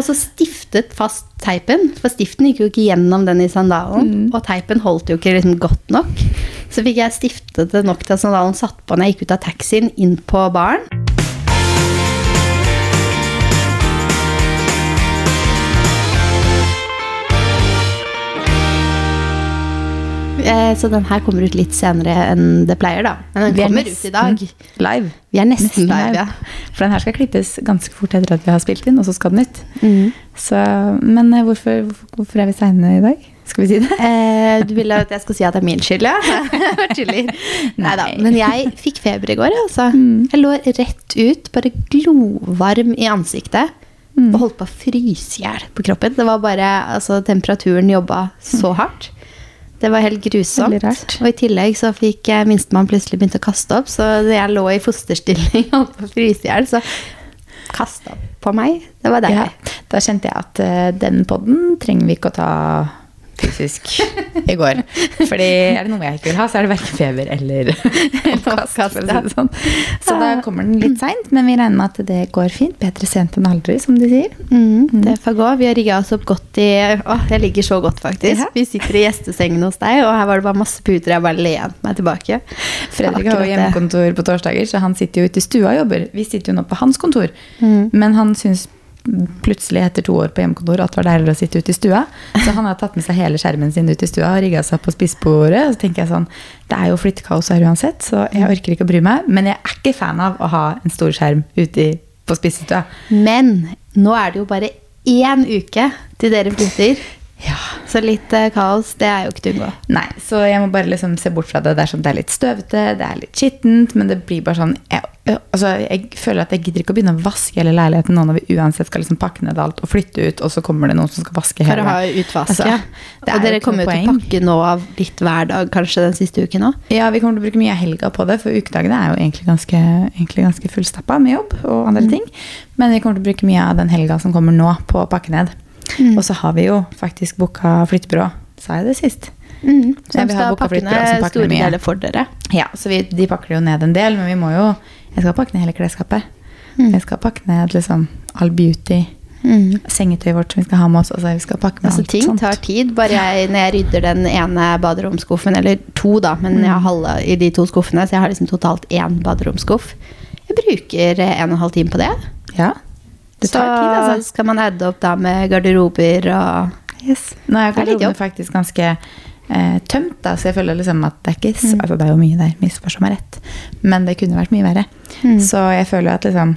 Og så stiftet fast teipen, for stiften gikk jo ikke gjennom den i sandalen. Og teipen holdt jo ikke liksom godt nok. Så fikk jeg stiftet det nok til at sandalen satt på når jeg gikk ut av taxien inn på baren. Så den her kommer ut litt senere enn det pleier, da. Men den Vi er kommer ut i dag. Live. Vi er nesten live, ja. For den her skal klippes ganske fort etter at vi har spilt inn, og så skal den ut. Mm. Så, men eh, hvorfor, hvorfor- er vi seine i dag? Skal vi si det? Eh, du vil at jeg skal si at det er min skyld, ja? Nei da. Men jeg fikk feber i går, altså. Jeg lå rett ut, bare glovarm i ansiktet. Og holdt på å fryse i hjel på kroppen. Det var bare, altså Temperaturen jobba så hardt. Det var helt grusomt. Og i tillegg så fikk minstemann plutselig begynt å kaste opp, så jeg lå i fosterstilling og holdt på å fryse i hjel. Så kasta opp på meg. Det var deilig. Ja, da kjente jeg at uh, den podden trenger vi ikke å ta fysisk i går. Fordi er det noe jeg ikke vil ha, så er det verken feber eller oppkast. å sånn. Så da kommer den litt seint, men vi regner med at det går fint. Bedre sent enn aldri, som de sier. Mm, det får gå. Vi har rigga oss opp godt i Åh, jeg ligger så godt, faktisk. Ja. Vi sitter i gjestesengen hos deg, og her var det bare masse puter. Jeg bare lente meg tilbake. Fredrik har jo hjemmekontor på torsdager, så han sitter jo ute i stua og jobber. Vi sitter jo nå på hans kontor. Mm. Men han syns plutselig etter to år på hjemmekontor at det var deiligere å sitte ute i stua. Så han har tatt med seg hele skjermen sin ut i stua og rigga seg på spisbordet. Og så tenker jeg sånn, det er jo flyttekaos her uansett, så jeg orker ikke å bry meg. Men jeg er ikke fan av å ha en stor skjerm ute på spisestua. Men nå er det jo bare én uke til dere flytter. Ja. Så litt uh, kaos, det er jo ikke til å unngå. Nei, så jeg må bare liksom se bort fra det. Det er, sånn, det er litt støvete, det er litt skittent, men det blir bare sånn jeg, altså, jeg føler at jeg gidder ikke å begynne å vaske hele leiligheten nå når vi uansett skal liksom pakke ned alt og flytte ut, og så kommer det noen som skal vaske For hele. å ha utvask. Altså, ja. det Og dere kommer jo til å pakke nå av litt hver dag kanskje den siste uken òg. Ja, vi kommer til å bruke mye av helga på det, for ukedagene er jo egentlig ganske, egentlig ganske fullstappa med jobb og andre Mm. ting. Men vi kommer til å bruke mye av den helga som kommer nå, på å pakke ned. Mm. Og så har vi jo faktisk booka flyttebyrå. Sa jeg det sist? Mm. Som vi har skal pakke ned store mye. deler for dere. Ja, så vi, de pakker jo ned en del, men vi må jo Jeg skal pakke ned hele klesskapet. Mm. Jeg skal pakke ned liksom all beauty. Mm. Sengetøyet vårt som vi skal ha med oss. Altså, vi skal pakke med Altså, alt ting sånt. tar tid. Bare jeg, når jeg rydder den ene baderomsskuffen, eller to, da, men jeg har halve i de to skuffene, så jeg har liksom totalt én baderomsskuff. Jeg bruker en og en halv time på det. Ja, det tar så tid, altså. skal man adde opp da med garderober og Yes. Nå er er garderobene faktisk ganske eh, tømt, da, så jeg føler liksom at det er ikke så, Mm. altså, Det er jo mye der, misforstå meg rett, men det kunne vært mye verre. Mm. Så jeg føler at liksom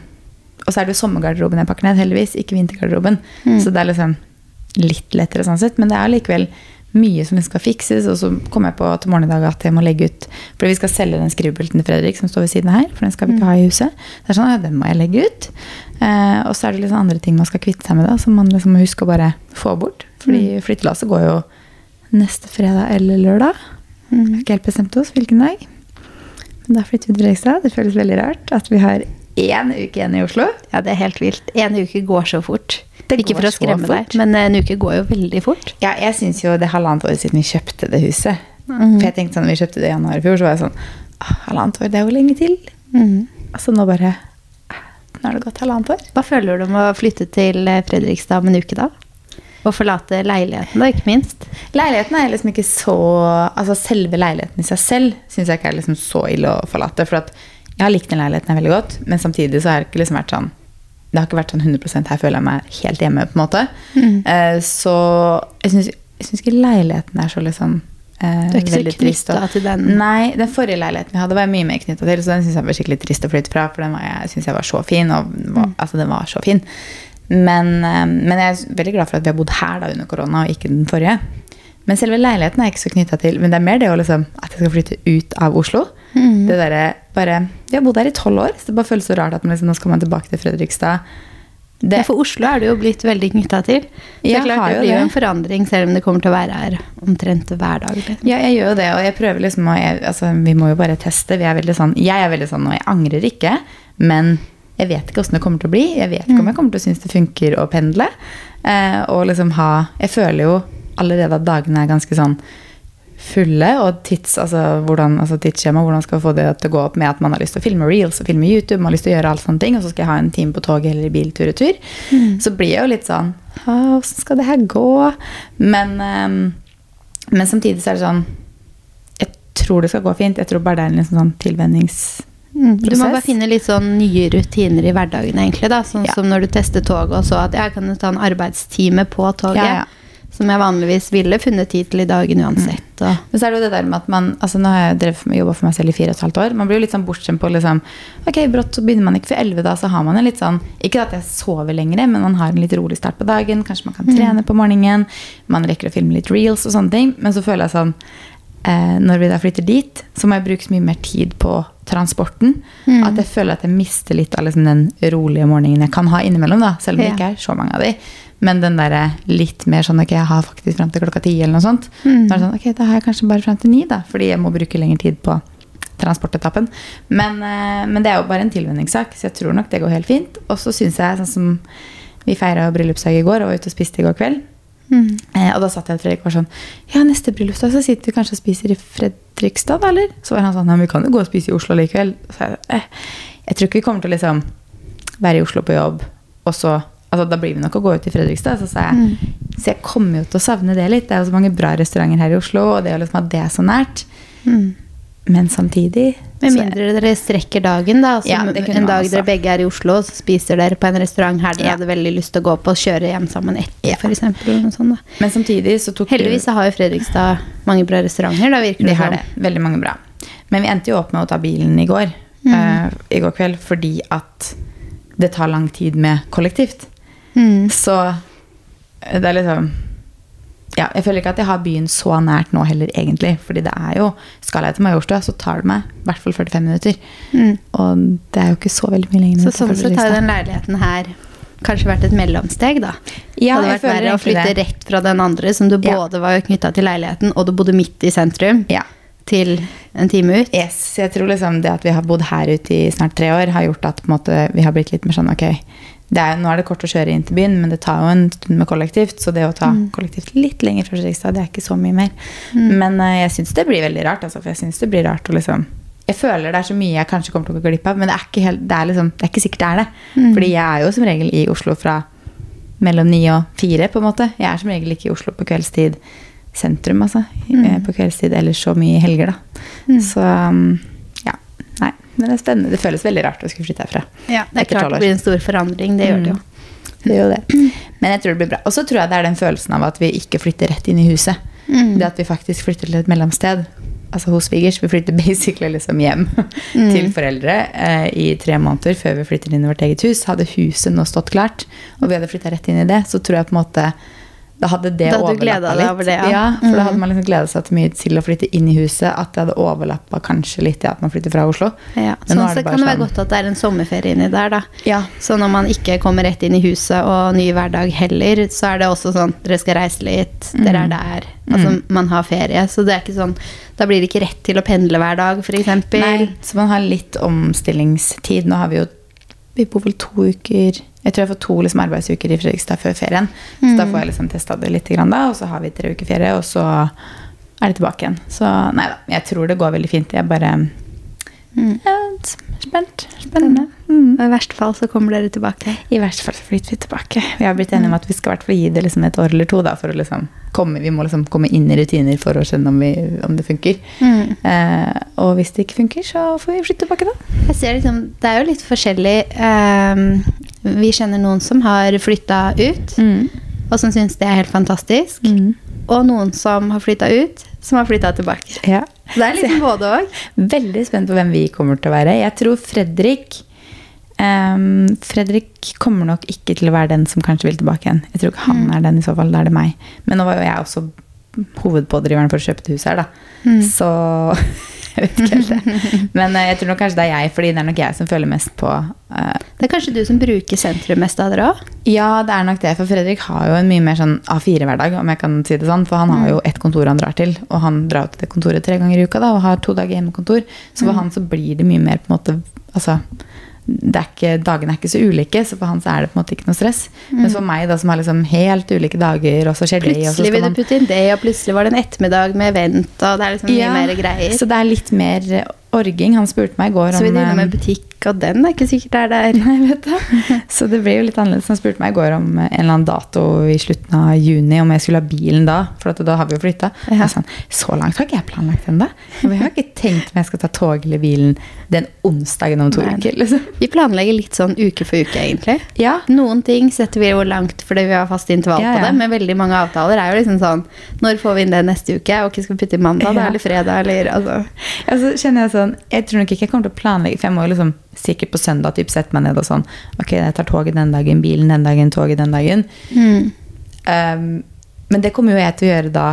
Og så er det jo sommergarderoben jeg pakker ned, heldigvis, ikke vintergarderoben. Mm. Så det er liksom litt lettere sånn sett, men det er likevel mye som skal fikses. Og så kom jeg på til morgen i dag at jeg må legge ut For vi skal selge den skrivepulten til Fredrik som står ved siden her, for den skal vi ikke ha i huset. Det er sånn, ja, den må jeg legge ut. Eh, og så er det liksom andre ting man skal kvitte seg med, da, som man liksom må huske å bare få bort. Fordi flyttelasset går jo neste fredag eller lørdag. Vi har ikke helt bestemt oss hvilken dag. Men da flytter vi til Fredrikstad. Det føles veldig rart at vi har én uke igjen i Oslo. Ja, det er helt vilt. En uke går så fort. Det Ikke for å skremme deg, men en uke går jo veldig fort. Ja, jeg syns jo det er halvannet år siden vi kjøpte det huset. Mm. For jeg tenkte sånn, vi kjøpte det i januar i fjor, så var jeg sånn «Åh, Halvannet år, det er jo lenge til. Mm. Altså nå bare Nå er det gått halvannet år. Hva føler du om å flytte til eh, Fredrikstad om en uke, da? Og forlate leiligheten, da, ikke minst. Leiligheten er liksom ikke så Altså selve leiligheten i seg selv syns jeg ikke er liksom så ille å forlate. For at jeg har likt den leiligheten veldig godt, men samtidig så har det ikke liksom vært sånn Det har ikke vært sånn 100 her føler jeg meg helt hjemme, på en måte. Mm. Eh, så jeg syns, syns ikke leiligheten er så liksom eh, Du er ikke så knytta til den? Nei, den forrige leiligheten vi hadde, var jeg mye mer knytta til. Så den syns jeg var skikkelig trist å flytte fra, for den var, jeg synes jeg var så fin. Og var, mm. altså, den var så fin. Men, eh, men jeg er veldig glad for at vi har bodd her da under korona, og ikke den forrige. Men selve leiligheten er jeg ikke så knytta til. Men det er mer det å liksom, at jeg skal flytte ut av Oslo. Mm. Det derre bare Vi har bodd her i tolv år, så det bare føles så rart at man liksom, nå skal man tilbake til Fredrikstad. Det, Ja, for Oslo er du jo blitt veldig knytta til. Så Jeg klart det blir jo det. en forandring, selv om det kommer til å være her omtrent hver dag. liksom. Ja, jeg gjør jo det, og jeg prøver liksom å jeg, altså, Vi må jo bare teste. Vi er veldig sånn, jeg er veldig sånn, og jeg angrer ikke, men jeg vet ikke åssen det kommer til å bli. Jeg vet ikke om jeg kommer til å synes det funker å pendle. Eh, og liksom ha Jeg føler jo allerede at dagene er ganske sånn fulle, og tids, altså, hvordan, altså tidsskjema, hvordan skal få det til å gå opp med at man har lyst til å filme reels og filme YouTube, man har lyst til å gjøre alle sånne ting, og så skal jeg ha en time på toget eller i bil tur retur, mm. så blir jeg jo litt sånn Åssen skal det her gå? Men, um, men samtidig så er det sånn Jeg tror det skal gå fint. Jeg tror bare det er en liksom sånn tilvennings... Mm, du må bare finne litt sånn nye rutiner i hverdagen, egentlig. da, Sånn ja. som når du tester toget og så at jeg kan ta en arbeidstime på toget. Ja, ja. Som jeg vanligvis ville funnet tid til i dagen uansett. Mm. Men så er det jo det der med at man altså Nå har jeg jobba for meg selv i fire og et halvt år. Man blir jo litt sånn bortskjemt på liksom Ok, brått så begynner man ikke for elleve, da. Så har man en litt sånn Ikke at jeg sover lenger, men man har en litt rolig start på dagen. Kanskje man kan mm. trene mm. på morgenen. Man rekker å filme litt reels og sånne ting. Men så føler jeg sånn Når vi da flytter dit, så må jeg bruke så mye mer tid på transporten. Mm. At jeg føler at jeg mister litt av liksom den rolige morgenen jeg kan ha innimellom. da, Selv om det ikke er så mange av de. Men den der litt mer sånn ok, jeg har faktisk fram til klokka ti, eller noe sånt. Mm. Da er det sånn, ok, da har jeg kanskje bare fram til ni, da. Fordi jeg må bruke lengre tid på transportetappen. Men, eh, men, det er jo bare en tilvenningssak, så jeg tror nok det går helt fint. Og så syns jeg, sånn som vi feira bryllupsdag i går og var ute og spiste i går kveld. Mm. Eh, og da satt jeg og Fredrik var sånn Ja, neste bryllupsdag så sitter vi kanskje og spiser i Fredrikstad, eller? Så var han sånn Ja, vi kan jo gå og spise i Oslo likevel. Så jeg, eh, jeg tror ikke vi kommer til å liksom være i Oslo på jobb, og så altså, Da blir vi nok å gå ut i Fredrikstad. Så, sa jeg, mm. så jeg kommer jo til å savne det litt. Det er jo så mange bra restauranter her i Oslo, og det å liksom ha det så nært. Mm. Men samtidig Med mindre dere strekker dagen, da. Altså, ja, en dag dere begge er i Oslo, så spiser dere på en restaurant her dere ja. hadde veldig lyst til å gå på og kjøre hjem sammen etter, ja. f.eks. Men samtidig så tok Heldigvis har jo Fredrikstad mange bra restauranter. Da virker det De har det. Veldig mange bra. Men vi endte jo opp med å ta bilen i går. Mm. Uh, I går kveld fordi at det tar lang tid med kollektivt. Mm. Så det er liksom ja, jeg føler ikke at jeg har byen så nært nå heller, egentlig. Fordi det er jo Skal jeg til Majorstua, så tar det meg i hvert fall 45 minutter. Mm. Og det er jo ikke så veldig mye lenger. Så sånn sett har den leiligheten her kanskje vært et mellomsteg, da? Ja, det hadde vært verre å flytte det. rett fra den andre, som du ja. både var knytta til leiligheten, og du bodde midt i sentrum, ja. til en time ut. Yes, jeg tror liksom det at vi har bodd her ute i snart tre år, har gjort at måte, vi har blitt litt mer sånn ok er, nå er det kort å kjøre inn til byen, men det tar jo en stund med kollektivt. Så det å ta mm. kollektivt litt lenger fra Fredrikstad, det er ikke så mye mer. Mm. Men uh, jeg syns det blir veldig rart. Altså, for jeg synes det blir rart å liksom Jeg føler det er så mye jeg kanskje kommer til å gå glipp av, men det er ikke, helt, det er liksom, det er ikke sikkert det er det. Mm. Fordi jeg er jo som regel i Oslo fra mellom ni og fire, på en måte. Jeg er som regel ikke i Oslo på kveldstid sentrum, altså. Mm. Eh, på kveldstid eller så mye i helger, da. Mm. Så um, men det er spennende. Det føles veldig rart å skulle flytte herfra. Ja, det er klart det blir en stor forandring. Det gjør det jo. Mm. Det gjør det. Men jeg tror det blir bra. Og så tror jeg det er den følelsen av at vi ikke flytter rett inn i huset. Mm. Det at vi faktisk flytter til et mellomsted. Altså hos svigers. Vi flytter basically liksom hjem mm. til foreldre eh, i tre måneder før vi flytter inn i vårt eget hus. Hadde huset nå stått klart, og vi hadde flytta rett inn i det, så tror jeg på en måte da hadde det da overlappa litt. Over det, ja. ja. for mm. da hadde man liksom gleda seg til mye til å flytte inn i huset. At det hadde overlappa kanskje litt i at man flytter fra Oslo. Ja. sånn sett kan det være godt at det er en sommerferie inni der, da. Ja. Så når man ikke kommer rett inn i huset og ny hverdag heller, så er det også sånn dere skal reise litt, mm. dere er der. Altså mm. man har ferie. Så det er ikke sånn Da blir det ikke rett til å pendle hver dag, f.eks. Nei, så man har litt omstillingstid. Nå har vi jo Vi bor vel to uker jeg tror jeg får to liksom, arbeidsuker i Fredrikstad før ferien. Mm. Så da får jeg liksom testa det litt, da, og så har vi tre uker ferie, og så er det tilbake igjen. Så nei da, jeg tror det går veldig fint. Jeg bare mm. ja, Spent. Spennende. Mm. I verste fall så kommer dere tilbake? I verste fall så flytter vi tilbake. Vi har blitt enige om at vi skal gi det liksom et år eller to. Da, for å liksom komme, vi må liksom komme inn i rutiner for å skjønne om, vi, om det funker. Mm. Eh, og hvis det ikke funker, så får vi flytte tilbake, da. Jeg ser liksom, Det er jo litt forskjellig. Um, vi kjenner noen som har flytta ut, mm. og som syns det er helt fantastisk. Mm. Og noen som har flytta ut, som har flytta tilbake. Ja. Det er liksom både òg. Veldig spent på hvem vi kommer til å være. Jeg tror Fredrik um, Fredrik kommer nok ikke til å være den som kanskje vil tilbake igjen. Jeg tror ikke han mm. er den i så fall. Da er det meg. Men nå var jo jeg også hovedpådriveren for å kjøpe det hus her, da. Mm. Så jeg vet ikke helt det. Men uh, jeg tror nok kanskje det er jeg, fordi det er nok jeg som føler mest på uh, Det er kanskje du som bruker sentrum mest av dere òg? Ja, det er nok det. For Fredrik har jo en mye mer sånn A4-hverdag, om jeg kan si det sånn. For han har jo mm. ett kontor han drar til, og han drar til det kontoret tre ganger i uka da, og har to dager hjemmekontor. Så for mm. han så blir det mye mer på en måte altså, er ikke, dagene er ikke så ulike, så for han så er det på en måte ikke noe stress. Mm. Men for meg da, som har liksom helt ulike dager, og så skjer plutselig det Plutselig vil du putte inn det, og plutselig var det en ettermiddag med event, og det er liksom ja, mye mer greier. Så det er litt mer orging. Han spurte meg i går om Så vi driver med butikk, og den er ikke sikkert er der. Nei, vet du. Så det ble jo litt annerledes. Han spurte meg i går om en eller annen dato i slutten av juni, om jeg skulle ha bilen da. For da har vi jo flytta. Ja. Sånn, så langt har ikke jeg planlagt ennå. Vi har ikke tenkt om jeg skal ta tog eller bilen den onsdagen om to uker. Liksom. Vi planlegger litt sånn uke for uke, egentlig. Ja. Noen ting setter vi jo langt fordi vi har fast intervall ja, på det, men veldig mange avtaler er jo liksom sånn Når får vi inn det neste uke? Og ikke skal vi putte i mandag da, eller fredag, eller altså. Ja, så kjenner jeg sånn Jeg tror nok ikke jeg kommer til å planlegge, for jeg må liksom sikkert på søndag typ, sette meg ned og sånn Ok, jeg tar toget den dagen, bilen den dagen, toget den dagen. Mm. Um, men det kommer jo jeg til å gjøre da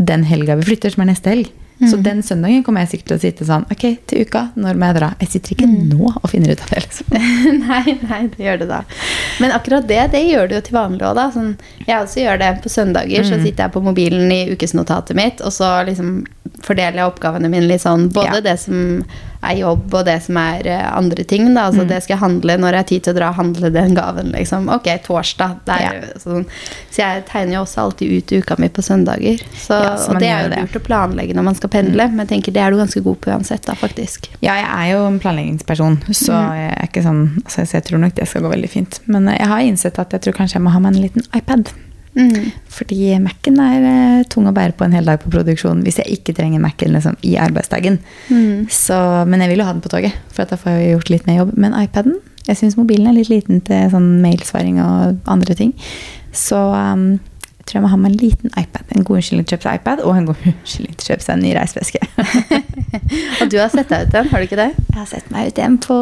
den helga vi flytter, som er neste helg. Så mm. den søndagen kommer jeg sikkert til å sitte sånn Ok, til uka, når må jeg dra? Jeg sitter ikke mm. nå og finner ut av det, liksom. nei, nei, det gjør det da. Men akkurat det, det gjør du jo til vanlig òg, da. Sånn, jeg også gjør det på søndager. Mm. Så sitter jeg på mobilen i ukesnotatet mitt, og så liksom fordeler jeg oppgavene mine litt sånn. Både ja. det som er jobb, og det som er eh, andre ting. Da. Altså, mm. Det skal jeg handle når jeg har tid til å dra og handle den gaven. Liksom. Ok, torsdag. Der, ja. sånn. Så jeg tegner jo også alltid ut uka mi på søndager. Så, ja, og det er jo lurt å planlegge når man skal pendle, mm. men jeg tenker det er du ganske god på uansett, da, faktisk. Ja, jeg er jo en planleggingsperson, så mm. jeg er ikke sånn altså, jeg tror nok det skal gå veldig fint. Men jeg har innsett at jeg tror kanskje jeg må ha med en liten iPad. Mm. Fordi Mac-en er uh, tung å bære på en hel dag på produksjon hvis jeg ikke trenger Mac-en liksom, i arbeidsdagen. Mm. Så, men jeg vil jo ha den på toget, for da får jeg gjort litt mer jobb. Men iPaden Jeg syns mobilen er litt liten til sånn mailsvaring og andre ting. Så um, tror jeg må ha med en liten iPad. En god unnskyldning til å kjøpe seg iPad, og en god unnskyldning til å kjøpe seg en ny reiseveske. og du har sett deg ut en, har du ikke det? Jeg har sett meg ut en på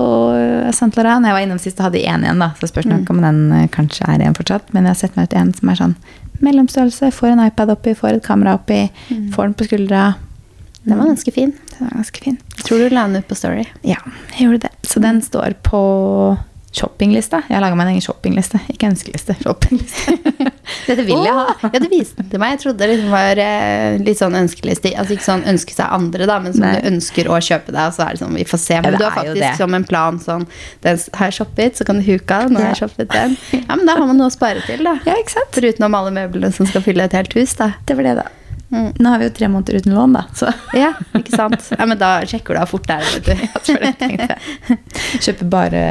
St. Laurent. Jeg var innom sist og hadde én igjen, da, så spørs nok mm. om den eh, kanskje er igjen fortsatt. Men jeg har sett meg ut en som er sånn mellomstørrelse. Får en iPad oppi, får et kamera oppi, mm. får den på skuldra. Den var ganske fin. Den var ganske fin. Jeg tror du la den ut på Story. Ja, jeg gjorde det. Så den står på shoppingliste. Jeg har laga meg en egen shoppingliste. Ikke ønskeliste. Shoppingliste. Dette vil jeg ha. Ja, du viste den til meg. Jeg trodde det liksom var eh, litt sånn ønskeliste. Altså ikke sånn ønske seg andre, da, men som Nei. du ønsker å kjøpe deg. Og så er det sånn, vi får se. Men ja, du har faktisk som en plan sånn Den har jeg shoppet, så kan du huke av. Nå har jeg shoppet den. Ja, men da har man noe å spare til, da. Ja, ikke sant? Foruten om alle møblene som skal fylle et helt hus, da. Det var det, da. Mm. Nå har vi jo tre måneder uten lån, da. Så. Ja, ikke sant. Ja, Men da sjekker du av fort der, vet du. Kjøper bare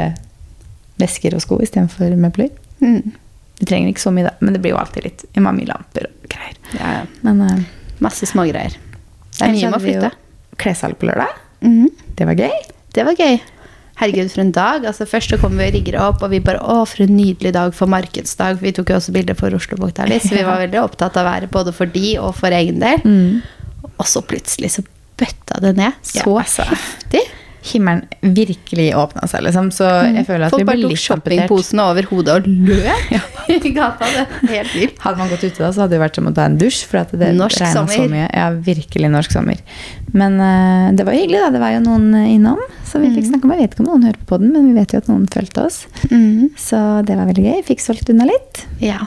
vesker og sko istedenfor møbler. Mm. Du trenger ikke så mye, da, men det blir jo alltid litt lamper og greier. Ja, ja. Men, uh, Masse smågreier. Det er mye med å flytte. Klessalg på lørdag. Mm. Det var gøy. Det var gøy. Herregud, for en dag. Altså, først så kom vi og rigger opp, og vi bare Å, for en nydelig dag for markedsdag. Vi tok jo også bilder for Oslo Bukta så vi var veldig opptatt av været både for de og for egen del. Mm. Og så plutselig så bøtta det ned. Så ja, altså. heftig himmelen virkelig åpna seg, liksom. Så mm. jeg føler at Folk vi ble litt shoppingposene over hodet og løp ja. i gata. Det er helt vilt. Hadde man gått ute da, så hadde det vært som å ta en dusj. For at det sommer. så mye. Ja, virkelig norsk sommer. Men uh, det var hyggelig, da. Det var jo noen eh, innom. Så vi fikk mm. snakke om Jeg vet ikke om noen hører på den, men vi vet jo at noen fulgte oss. Mm. Så det var veldig gøy. Fikk solgt unna litt. Ja.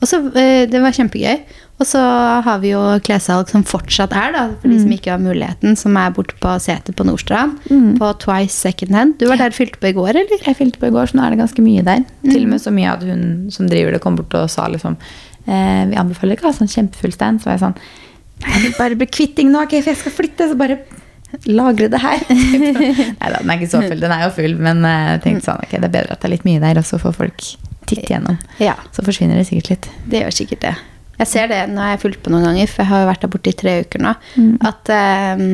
Og så, uh, Det var kjempegøy. Og så har vi jo klessalg som fortsatt er, da, for de som mm. ikke har muligheten, som er borte på setet på Nordstrand. Mm. På Twice Second Hand. Du var der fylte på i går, eller? Jeg fylte på i går, så nå er det ganske mye der. Mm. Til og med så mye at hun som driver det, kom bort og sa liksom eh, Vi anbefaler ikke å ha sånn kjempefull stand. Så var jeg sånn Jeg vil bare bli kvitting nå, okay, for jeg skal flytte. Så bare lagre det her. Nei da, den er ikke så full. Den er jo full, men eh, jeg tenkte sånn, ok, det er bedre at det er litt mye der, og så får folk titte gjennom. Ja. Så forsvinner det sikkert litt. Det gjør sikkert det. Jeg ser det når jeg har fulgt på noen ganger, for jeg har jo vært der borte i tre uker nå. Mm. At um,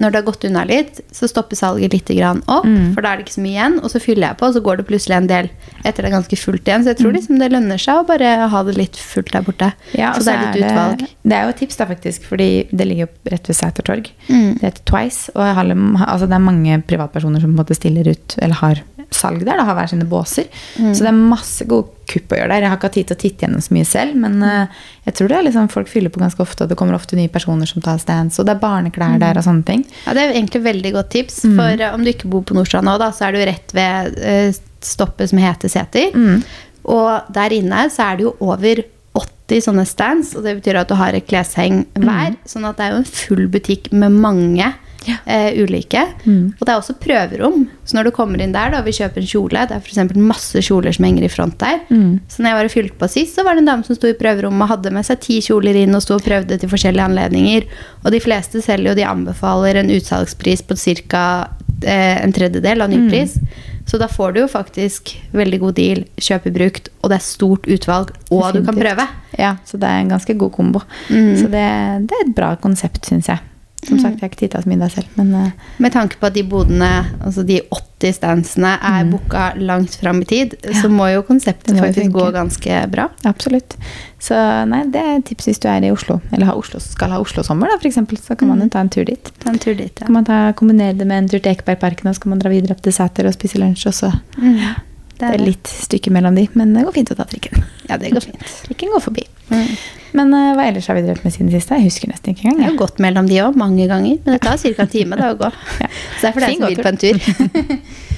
når det har gått unna litt, så stopper salget litt opp. Mm. For da er det ikke så mye igjen. Og så fyller jeg på, og så går det plutselig en del etter det er ganske fullt igjen. Så jeg tror mm. liksom det lønner seg å bare ha det litt fullt der borte. Ja, så det er litt utvalg. Det, det er jo et tips, da, faktisk, fordi det ligger jo rett ved Sæter torg. Mm. Det heter Twice. Og har, altså, det er mange privatpersoner som på en måte stiller ut, eller har salg der, da, har hver sine båser. Mm. Så det er masse gode kupp å gjøre der. Jeg har ikke hatt tid til å titte gjennom så mye selv, men uh, jeg tror det er liksom, folk fyller på ganske ofte, og det kommer ofte nye personer som tar stands, og det er barneklær mm. der og sånne ting. Ja, det er egentlig veldig godt tips, mm. for uh, om du ikke bor på Nordstrand nå, da, så er du rett ved uh, stoppet som heter Seter. Mm. Og der inne så er det jo over 80 sånne stands, og det betyr at du har et klesheng hver. Mm. Sånn at det er jo en full butikk med mange eh, ulike. Mm. Og det er også prøverom. Så når du kommer inn der da, og vil kjøpe en kjole, det er f.eks. masse kjoler som henger i front der. Mm. Så når jeg var og fylte på sist, så var det en dame som sto i prøverommet og hadde med seg ti kjoler inn og sto og prøvde til forskjellige anledninger. Og de fleste selger jo, de anbefaler en utsalgspris på ca. Eh, en tredjedel av nypris. Så da får du jo faktisk veldig god deal, kjøpe brukt, og det er stort utvalg, og du kan prøve. Ja, så det er en ganske god kombo. Mm. Så det, det er et bra konsept, syns jeg. Som sagt, jeg har ikke tid til å ha middag selv, men uh, Med tanke på at de bodene, altså de 80 standsene, er booka langt fram i tid, så må jo konseptet må faktisk gå ganske bra. absolutt. Så nei, det er et tips hvis du er i Oslo, eller har Oslo, skal ha Oslo-sommer, da, eksempel, så kan man jo ta en tur dit. Ta en tur dit, Så ja. kan man ta, kombinere det med en tur til Ekebergparken, og så kan man dra videre opp til Sæter og spise lunsj, og så Mm. Det er litt stykke mellom de, men det går fint å ta trikken. Ja, det går fint. Trikken går forbi. Mm. Men uh, hva ellers har vi drevet med siden sist? Jeg husker nesten ikke Jeg engang. har jeg. gått mellom de òg mange ganger, men det tar ca. en time da, å gå. Ja. Så det er for deg som vil på en tur.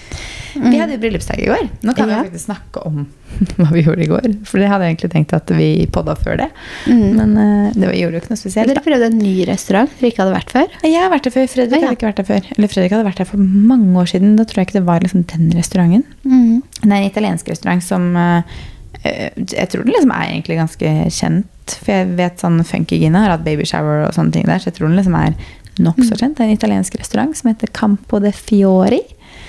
Vi hadde jo bryllupsdag i går. Nå kan Ja. vi faktisk snakke om hva vi gjorde i går. For det hadde jeg egentlig tenkt at vi podda før det. Mm. Men uh, det var, gjorde jo ikke noe spesielt. Dere prøvde en ny restaurant dere ikke hadde vært før? Jeg har vært der før. Fredrik Ja, hadde ikke vært der før. Eller Fredrik hadde vært der for mange år siden. Da tror jeg ikke det var liksom den restauranten. Mm. Det er en italiensk restaurant som eh, Jeg tror den liksom er egentlig ganske kjent. For jeg vet sånn Funky Gina har hatt babyshower og sånne ting der, så jeg tror den liksom er nokså kjent. Det er en italiensk restaurant som heter Campo de Fiori.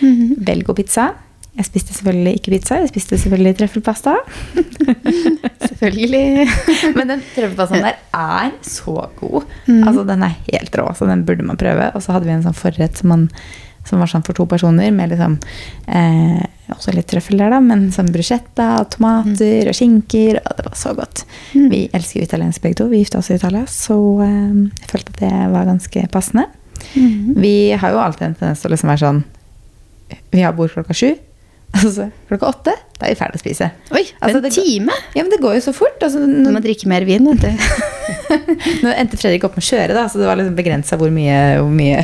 Mhm. Belgopizza. Jeg spiste selvfølgelig ikke pizza, jeg spiste selvfølgelig trøffelpasta. Selvfølgelig. Men den trøffelpastaen der er så god. Mm. Altså, den er helt rå, så den burde man prøve. Og så hadde vi en sånn forrett som, man, som var sånn for to personer, med liksom eh, også litt trøffel der, da, men sånn bruschetta, og tomater og skinker. Og det var så godt. Mm. Vi elsker jo italiensk begge to. Vi gifta oss i Italia, så eh, jeg følte at det var ganske passende. Mm. Vi har jo alltid en tendens til å liksom være sånn Vi har bord klokka sju. Og så klokka åtte, da er vi ferdig å spise. Oi, Altså, en går- time! Ja, men det går jo så fort. Altså, når, nå, må drikke mer vin, vet du. nå endte Fredrik opp med å kjøre, da, så det var liksom begrensa hvor mye, hvor mye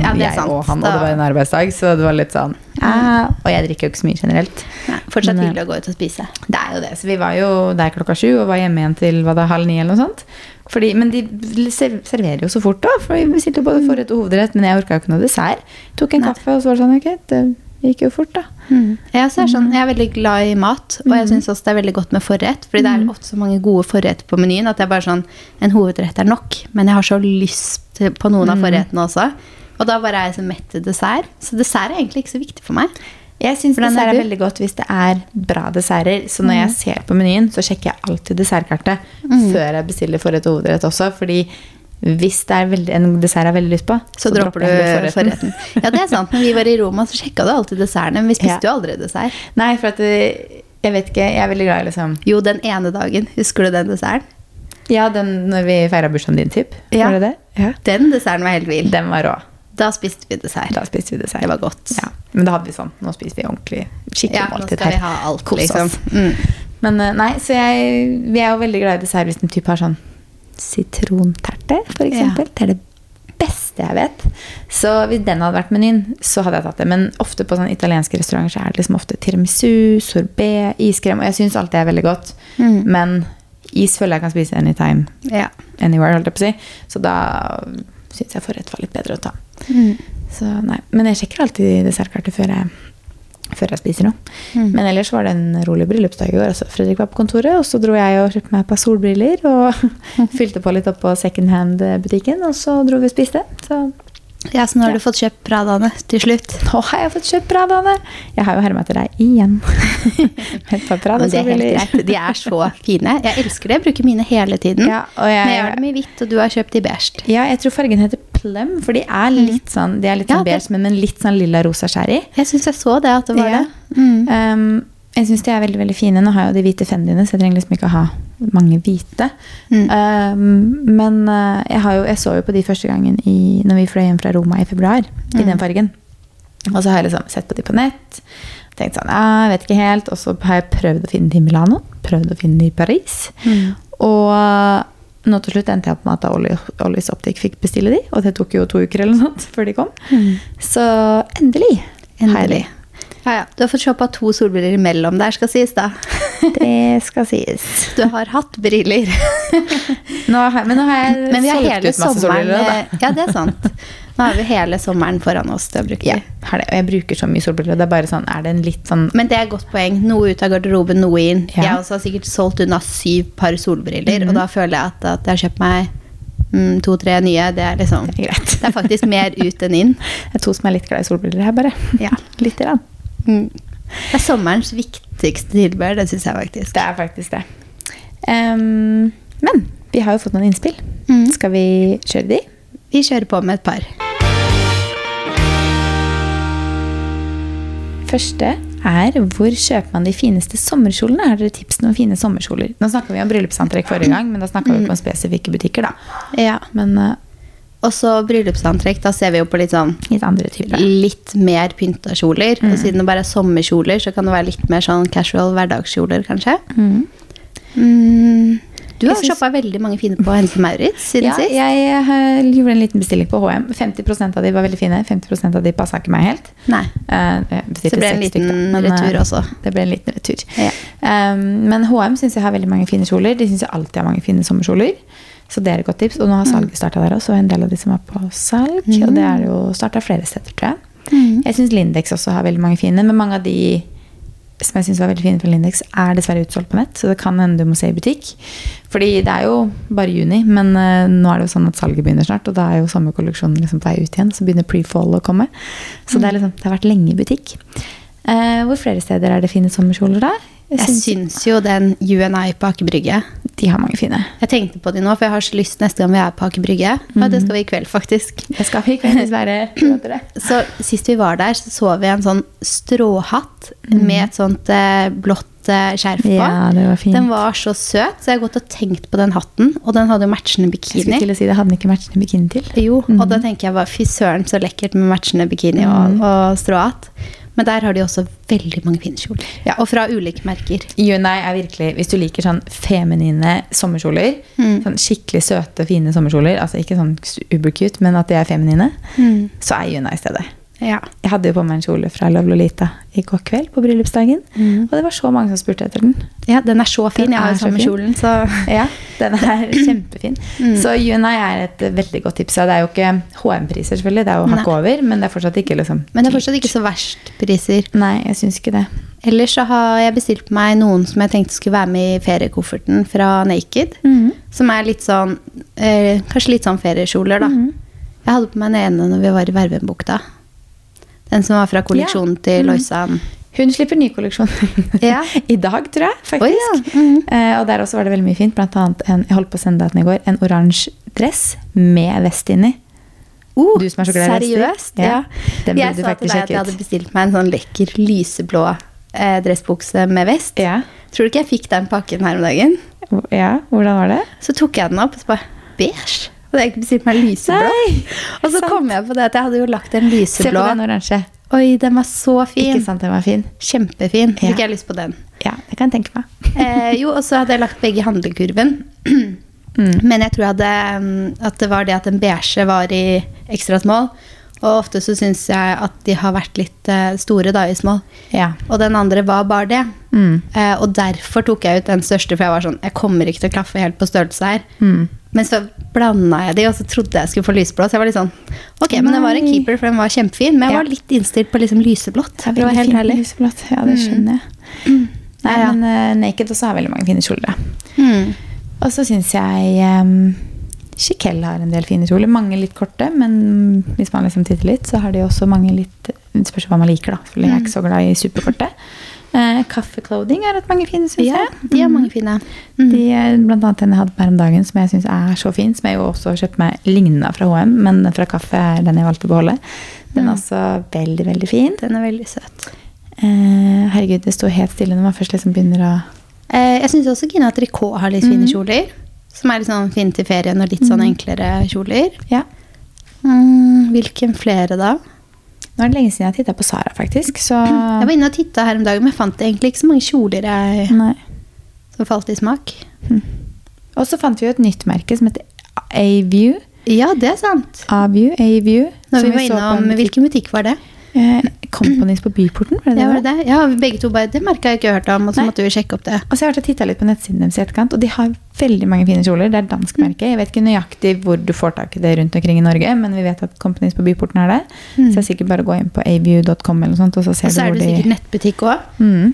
Ja, det er jeg sant. og han, og det var en arbeidsdag, så det var litt sånn ja, Og jeg drikker jo ikke så mye generelt. Nei, fortsatt Men, eh, hyggelig å gå ut og spise. Det er jo det. Så vi var jo der klokka sju og var hjemme igjen til hva da, halv ni eller noe sånt. Fordi, men de serverer jo så fort, da. For vi bestilte jo både forrett og hovedrett. Men jeg orka jo ikke noe dessert. Tok en Nei. kaffe, og så var det sånn Ok, det gikk jo fort, da. Jeg, er sånn, jeg er veldig glad i mat, og jeg syns også det er veldig godt med forrett. Fordi det er ofte så mange gode forretter på menyen at det er bare sånn En hovedrett er nok, men jeg har så lyst på noen av forrettene også. Og da bare er jeg så mett til dessert. Så dessert er egentlig ikke så viktig for meg. Jeg syns dessert er er veldig godt hvis det er bra desserter. Så når jeg ser på menyen, så sjekker jeg alltid dessertkartet før jeg bestiller forrett og hovedrett også. Fordi hvis det er veldig, en dessert jeg har veldig lyst på, Så, dropper du forretten. forretten. Ja, det er sant. Når vi var i Roma, så sjekka du alltid dessertene, men vi spiste Ja. jo aldri dessert. Nei, for at eh, jeg vet ikke, jeg er veldig glad i liksom Jo, den ene dagen. Husker du den desserten? Ja, den når vi feira bursdagen din, typ. Ja. Var det det? Ja. Den desserten var helt vill. Den var rå. Da spiste vi dessert. Da spiste vi dessert. Det var godt. Ja. Men da hadde vi sånn. Nå spiser vi ordentlig skikkelig Ja, nå skal her. vi ha alt, Kos liksom. Mm. Men eh, nei, så jeg, vi er jo veldig glad i dessert hvis en type har sånn sitronterte, for eksempel. Det er det beste jeg vet. Så hvis den hadde vært menyen, så hadde jeg tatt det. Men ofte på sånne italienske restauranter så er det liksom ofte tiramisu, sorbet, iskrem. Og jeg syns alt det er veldig godt. Mm. Men is føler jeg kan spise anytime, Ja. anywhere, holdt jeg på å si. Så da syns jeg forrett var litt bedre å ta. Mm. Så nei. Men jeg sjekker alltid dessertkartet før jeg, før jeg spiser noe. Mm. Men ellers var det en rolig bryllupsdag i går. Altså, Fredrik var på kontoret, og så dro jeg og kjøpte meg et par solbriller. Og fylte på litt opp på second hand-butikken, og så dro vi og spiste. Så ja, så nå har Ja. du fått kjøpt Pradaene til slutt. nå har jeg fått kjøpt Pradaene! Jeg har jo herma etter deg igjen. Men det er helt greit. De er så fine. Jeg elsker det. Jeg bruker mine hele tiden. Ja, jeg- Men jeg har dem i hvitt, og du har kjøpt i beige. Ja, jeg tror fargen heter plum, for de er litt sånn, de er litt sånn beige, men med litt sånn lilla-rosa skjær i. Jeg syns jeg så det, at det var det. Mm. Um, jeg syns de er veldig veldig fine. Nå har jeg jo de hvite fendiene, så jeg trenger liksom ikke å ha mange hvite. Mm. Uh, men uh, jeg, har jo, jeg så jo på de første gangen i, når vi fløy hjem fra Roma i februar, i Mm. den fargen. Og så har jeg liksom sett på de på nett. Tenkt sånn, jeg vet ikke helt. Og så har jeg prøvd å finne de i Milano. Prøvd å finne de i Paris. Mm. Og uh, nå til slutt endte jeg opp med at Olli- Ollis Optik fikk bestille de. Og det tok jo to uker eller noe sånt før de kom. Mm. Så endelig. Endelig. Ja, ja. Du har fått shoppa to solbriller imellom der, skal sies da. Det skal sies. Du har hatt briller. Nå har, men nå har jeg Men vi har hele masse sommeren solbriller. da. Ja, det er sant. Nå har vi hele sommeren foran oss til å bruke Ja, har det. Og jeg bruker så mye solbriller. Det er bare sånn, er det en litt sånn Men det er et godt poeng. Noe ut av garderoben, noe inn. Ja. Jeg også har sikkert solgt unna syv par solbriller, og da føler jeg at, at jeg har kjøpt meg mm, to-tre nye. Det er liksom Det er. Det er faktisk mer ut enn inn. Det er to som er litt glad i solbriller her, bare. Ja. Litt. Grann. Mm. Det er sommerens viktigste tilbehør, det syns jeg faktisk. Det er faktisk det. Um, men vi har jo fått noen innspill. Mm. Skal vi kjøre de? Vi kjører på med et par. Første er hvor kjøper man de fineste sommerkjolene? Har dere tips om noen fine sommerkjoler? Nå snakka vi om bryllupsantrekk forrige gang, men da snakka vi på spesifikke butikker. da. Ja. Men eh, Og så bryllupsantrekk. Da ser vi jo på litt sånn litt andre typer. litt mer pynta kjoler. Og siden det bare er sommerkjoler, så kan det være litt mer sånn casual hverdagskjoler, kanskje. Mm. Mm. Du har shoppa veldig mange fine på Hennes Maurits siden Ja, sist. jeg uh, gjorde en liten bestilling på HM. 50% av de var veldig fine. 50% av de passa ikke meg helt. Nei. Eh, bestilte Så det ble en stykker, liten men, retur eh, også. Det ble en liten retur. Ja. Um, men HM syns jeg har veldig mange fine kjoler. De syns jeg alltid har mange fine sommerkjoler. Så det er et godt tips. Og nå har Mm. salget starta der også. En del av de som er på salg. Og det er jo starta flere steder, tror jeg. Mm. Jeg syns Lindex også har veldig mange fine, men mange av de som jeg synes var veldig fine fra Lindex, er dessverre utsolgt på nett. Så det kan hende du må se i butikk. Fordi det er jo bare juni, men eh, nå er det jo sånn at salget begynner snart. Og da er jo sommerkolleksjonen liksom på vei ut igjen, så begynner pre-fall å komme. Så det, er liksom, det har vært lenge i butikk. Eh, hvor flere steder er det fine sommerkjoler da? Jeg syns jo den UNI på Aker Brygge De har mange fine. Jeg tenkte på de nå, for jeg har så lyst neste gang vi er på Aker Brygge. Og det skal vi i kveld, faktisk. Det skal vi ikke dessverre. prøve det. Så Sist vi var der, så så vi en sånn stråhatt med et sånt eh, blått eh, skjerf på. Ja, det var fint. Den var så søt, så jeg har gått og tenkt på den hatten. Og den hadde jo matchende bikini. Jeg skulle til å si det hadde den ikke matchende bikini til. Jo, og da tenker jeg bare fy søren, så lekkert med matchende bikini og, og stråhatt. Men der har de også veldig mange fine kjoler. Ja. Og fra ulike merker. Unai er virkelig, hvis du liker sånn feminine sommerkjoler, sånn skikkelig søte, fine sommerkjoler, altså ikke sånn ubercute, men at de er feminine, så er Unai stedet. Ja. Jeg hadde jo på meg en kjole fra Love Lolita i går kveld på bryllupsdagen, og det var så mange som spurte etter den. ja, den er så fin. Den Jeg har jo samme kjolen, så Ja, den er kjempefin. Så Juna er et veldig godt tips. Det er jo ikke HM-priser, selvfølgelig, det er jo hakk over, men det er fortsatt ikke liksom Men det er fortsatt ikke så verst priser. Nei, jeg syns ikke det. Ellers så har jeg bestilt meg noen som jeg tenkte skulle være med i feriekofferten fra Naked. Som er litt sånn eh, Kanskje litt sånn feriekjoler, da. Jeg hadde på meg den ene når vi var i Vervenbukta. Den som var fra kolleksjonen til Loisan. Hun slipper ny kolleksjon Ja. i dag, tror jeg. faktisk. Oh, ja. Mhm. eh, og der også var det veldig mye fint. Blant annet en, jeg holdt på å sende deg den i går, en oransje dress med vest inni. Oh, Du som er så glad i vest? Seriøst? Ja. Ja. Den jeg sa til deg at jeg hadde bestilt meg en sånn lekker lyseblå eh, dressbukse med vest. Ja. Tror du ikke jeg fikk den pakken her om dagen? ja, hvordan var det? Så tok jeg den opp og så bare Beige? Og jeg ikke bestilt meg lyseblå. Nei, og så sant. kom jeg på det at jeg hadde jo lagt en lyseblå. Se på den oransje. Oi, den var så fin. Ikke sant, den var fin? Kjempefin. Ja. Fikk jeg lyst på den. Ja, det kan jeg tenke meg. Eh, jo, og så hadde jeg lagt begge i handlekurven. Mm. Men jeg tror jeg hadde, mm, at det var det at den beige var i ekstra small. Og ofte så syns jeg at de har vært litt eh, store da i small. Ja. Og den andre var bare det. Mm. Eh, og derfor tok jeg ut den største, for jeg var sånn Jeg kommer ikke til å klaffe helt på størrelse her. Mm. Men så blanda jeg de, og så trodde jeg skulle få lysblå. Så jeg var litt sånn Ok, men det var en keeper, for den var kjempefin. Men jeg Ja. var litt innstilt på liksom lyseblått. Det For være helt herlig. lyseblått. Ja, det skjønner jeg. Nei, Ja, ja. men uh, Naked også har veldig mange fine kjoler. Mm. Og så syns jeg um, Chiquelle har en del fine kjoler. Mange litt korte, men hvis man liksom titter litt, så har de også mange litt Det spørs hva man liker, da. For jeg er ikke så glad i superkorte. Uh, Kaffe Clothing har hatt mange fine, syns Ja, jeg. de er mange fine. Mm. De er blant annet den jeg hadde på her om dagen, som jeg syns er så fin. Som jeg jo også har kjøpt meg lignende fra HM, men fra Kaffe er den jeg valgte å beholde. Den er også veldig, veldig fin. Den er veldig søt. Eh, herregud, det står helt stille når man først liksom begynner å Eh, jeg syns også Gina Tricot har litt fine kjoler. Som er litt sånn fin til ferien og litt sånn enklere kjoler. Ja. Mm, hvilken flere da? Nå er det lenge siden jeg har titta på Sara, faktisk. Så Jeg var inne og titta her om dagen, men jeg fant egentlig ikke så mange kjoler jeg, som falt i smak. Og så fant vi jo et nytt merke som heter A-View. Ja, det er sant. A-View, A-View. Når vi var inne om innom, Hvilken butikk var det? Eh, Companies på Byporten, var det det? Ja, var? det? Ja, begge to bare Det merka jeg ikke hørt om, og så Nei. måtte vi sjekke opp det. Og så har jeg titta litt på nettsiden deres i etterkant, og de har veldig mange fine kjoler. Det er dansk merke. Jeg vet ikke nøyaktig hvor du får tak i det rundt omkring i Norge, men vi vet at Companies på Byporten er det. Så det er sikkert bare å gå inn på aview.com eller noe sånt, og så ser Og så er det det de sikkert nettbutikk òg. mm.